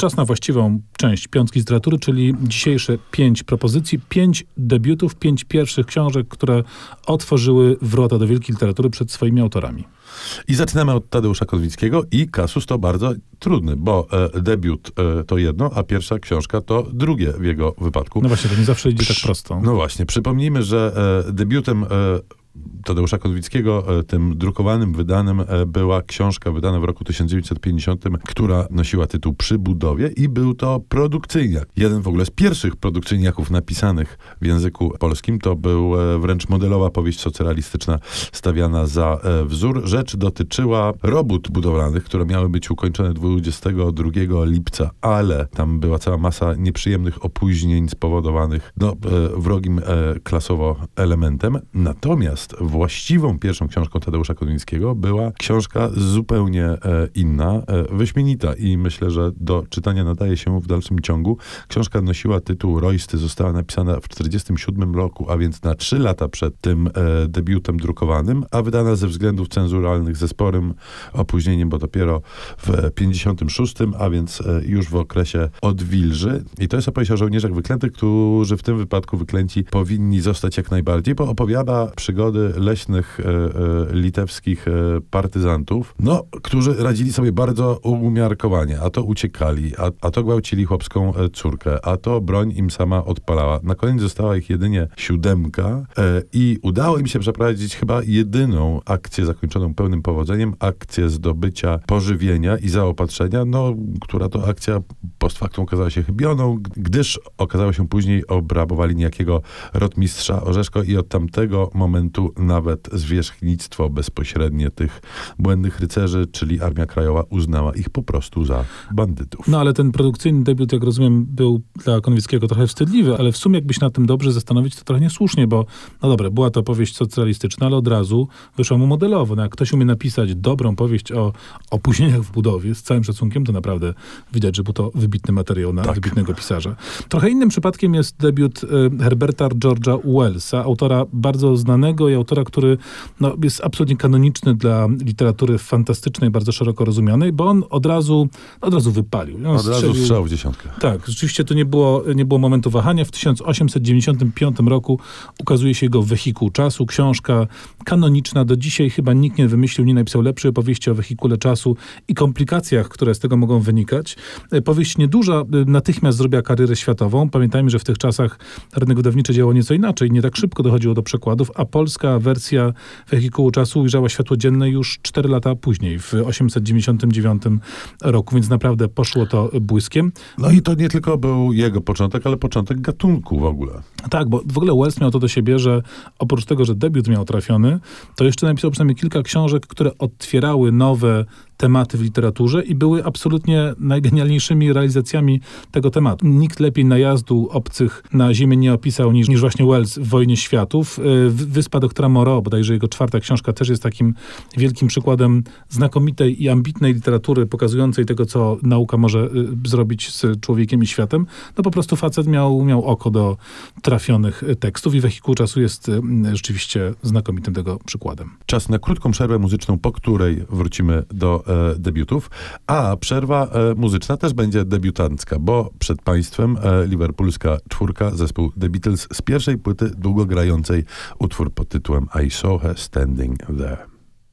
Czas na właściwą część piątki literatury, czyli dzisiejsze pięć propozycji, pięć debiutów, pięć pierwszych książek, które otworzyły wrota do wielkiej literatury przed swoimi autorami. I zaczynamy od Tadeusza Kozłowickiego i kasus to bardzo trudny, bo e, debiut e, to jedno, a pierwsza książka to drugie w jego wypadku. No właśnie, to nie zawsze idzie tak prosto. No właśnie, przypomnijmy, że e, debiutem e, Tadeusza Konwickiego, e, tym drukowanym, wydanym e, była książka wydana w roku 1950, która nosiła tytuł Przy budowie i był to produkcyjniak. Jeden w ogóle z pierwszych produkcyjniaków napisanych w języku polskim. To był e, wręcz modelowa powieść socrealistyczna stawiana za wzór. Rzecz dotyczyła robót budowlanych, które miały być ukończone 22 lipca, ale tam była cała masa nieprzyjemnych opóźnień spowodowanych no, wrogim klasowo elementem. Natomiast Natomiast właściwą pierwszą książką Tadeusza Koduńskiego była książka zupełnie e, inna, e, wyśmienita i myślę, że do czytania nadaje się w dalszym ciągu. Książka nosiła tytuł Roysty, została napisana w 1947 roku, a więc na trzy lata przed tym e, debiutem drukowanym, a wydana ze względów cenzuralnych ze sporym opóźnieniem, bo dopiero w 56, a więc już w okresie odwilży. I to jest opowieść o żołnierzach wyklętych, którzy w tym wypadku wyklęci powinni zostać jak najbardziej, bo opowiada przygody przygody leśnych e, e, litewskich e, partyzantów, no, którzy radzili sobie bardzo umiarkowanie. A to uciekali, a, a to gwałcili chłopską córkę, a to broń im sama odpalała. Na koniec została ich jedynie siódemka i udało im się przeprowadzić chyba jedyną akcję zakończoną pełnym powodzeniem, akcję zdobycia pożywienia i zaopatrzenia, no, która to akcja post factum okazała się chybioną, gdyż okazało się później obrabowali niejakiego rotmistrza Orzeszko i od tamtego momentu nawet zwierzchnictwo bezpośrednie tych błędnych rycerzy, czyli Armia Krajowa uznała ich po prostu za bandytów. No ale ten produkcyjny debiut, jak rozumiem, był dla Konwickiego trochę wstydliwy, ale w sumie jakby się nad tym dobrze zastanowić, to trochę niesłusznie, bo no dobra, była to powieść socjalistyczna, ale od razu wyszła mu modelowo. No jak ktoś umie napisać dobrą powieść o opóźnieniach w budowie, z całym szacunkiem, to naprawdę widać, że był to wybitny materiał na tak. wybitnego pisarza. Trochę innym przypadkiem jest debiut y, Herberta George'a Wellsa, autora bardzo znanego i autora, który no, jest absolutnie kanoniczny dla literatury fantastycznej, bardzo szeroko rozumianej, bo on od razu, od razu wypalił. On od razu strzał w dziesiątkę. Tak, rzeczywiście to nie było, nie było momentu wahania. W 1895 roku ukazuje się jego Wehikuł Czasu, książka kanoniczna. Do dzisiaj chyba nikt nie wymyślił, nie napisał lepszej opowieści o wehikule czasu i komplikacjach, które z tego mogą wynikać. E, powieść nieduża e, natychmiast zrobiła karierę światową. Pamiętajmy, że w tych czasach rynek wydawniczy działał nieco inaczej. Nie tak szybko dochodziło do przekładów, a polska wersja Wehikułu Czasu ujrzała światło dzienne już 4 lata później, w 899 roku, więc naprawdę poszło to błyskiem. No i to nie tylko był jego początek, ale początek gatunku w ogóle. Tak, bo w ogóle Wells miał to do siebie, że oprócz tego, że debiut miał trafiony, to jeszcze napisał przynajmniej kilka książek, które otwierały nowe tematy w literaturze i były absolutnie najgenialniejszymi realizacjami tego tematu. Nikt lepiej najazdu obcych na Ziemię nie opisał niż, niż właśnie Wells w Wojnie Światów. Y, Wyspa doktora Moreau, bodajże jego czwarta książka też jest takim wielkim przykładem znakomitej i ambitnej literatury pokazującej tego, co nauka może y, zrobić z człowiekiem i światem. No po prostu facet miał, miał oko do trafionych tekstów i Wehikuł Czasu jest y, rzeczywiście znakomitym tego przykładem. Czas na krótką przerwę muzyczną, po której wrócimy do e, debiutów, a przerwa e, muzyczna też będzie debiutancka, bo przed państwem e, liverpoolska czwórka, zespół The Beatles z pierwszej płyty długogrającej utwór pod tytułem I Saw Her Standing There.